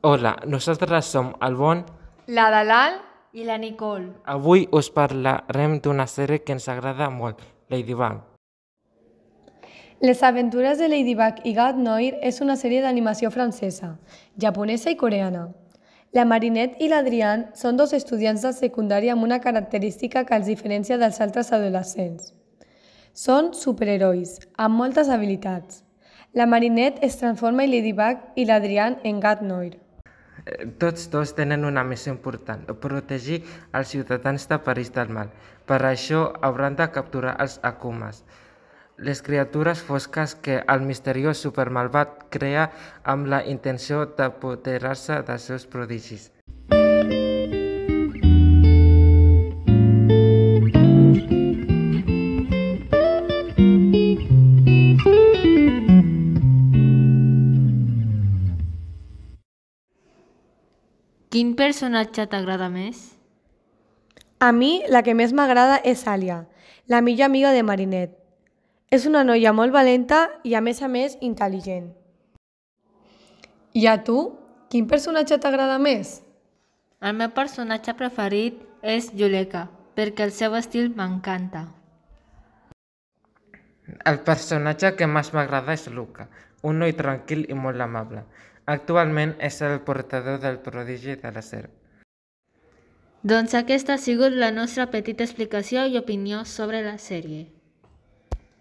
Hola, nosaltres som el Bon. La Dalal i la Nicole. Avui us parlarem d'una sèrie que ens agrada molt, Ladybug. Les aventures de Ladybug i Gat Noir és una sèrie d'animació francesa, japonesa i coreana. La Marinette i l'Adrián són dos estudiants de secundària amb una característica que els diferencia dels altres adolescents. Són superherois, amb moltes habilitats. La Marinette es transforma en Ladybug i l'Adrián en Gat Noir. Tots dos tenen una missió important, protegir els ciutadans de París del mal. Per això hauran de capturar els Akumas, les criatures fosques que el misteriós supermalvat crea amb la intenció d'apoderar-se dels seus prodigis. Quin personatge t'agrada més? A mi, la que més m'agrada és Àlia, la millor amiga de Marinette. És una noia molt valenta i, a més a més, intel·ligent. I a tu? Quin personatge t'agrada més? El meu personatge preferit és Yuleka, perquè el seu estil m'encanta. El personatge que més m'agrada és Luca, un noi tranquil i molt amable. Actualment és el portador del prodigi de la serp. Doncs aquesta ha sigut la nostra petita explicació i opinió sobre la sèrie.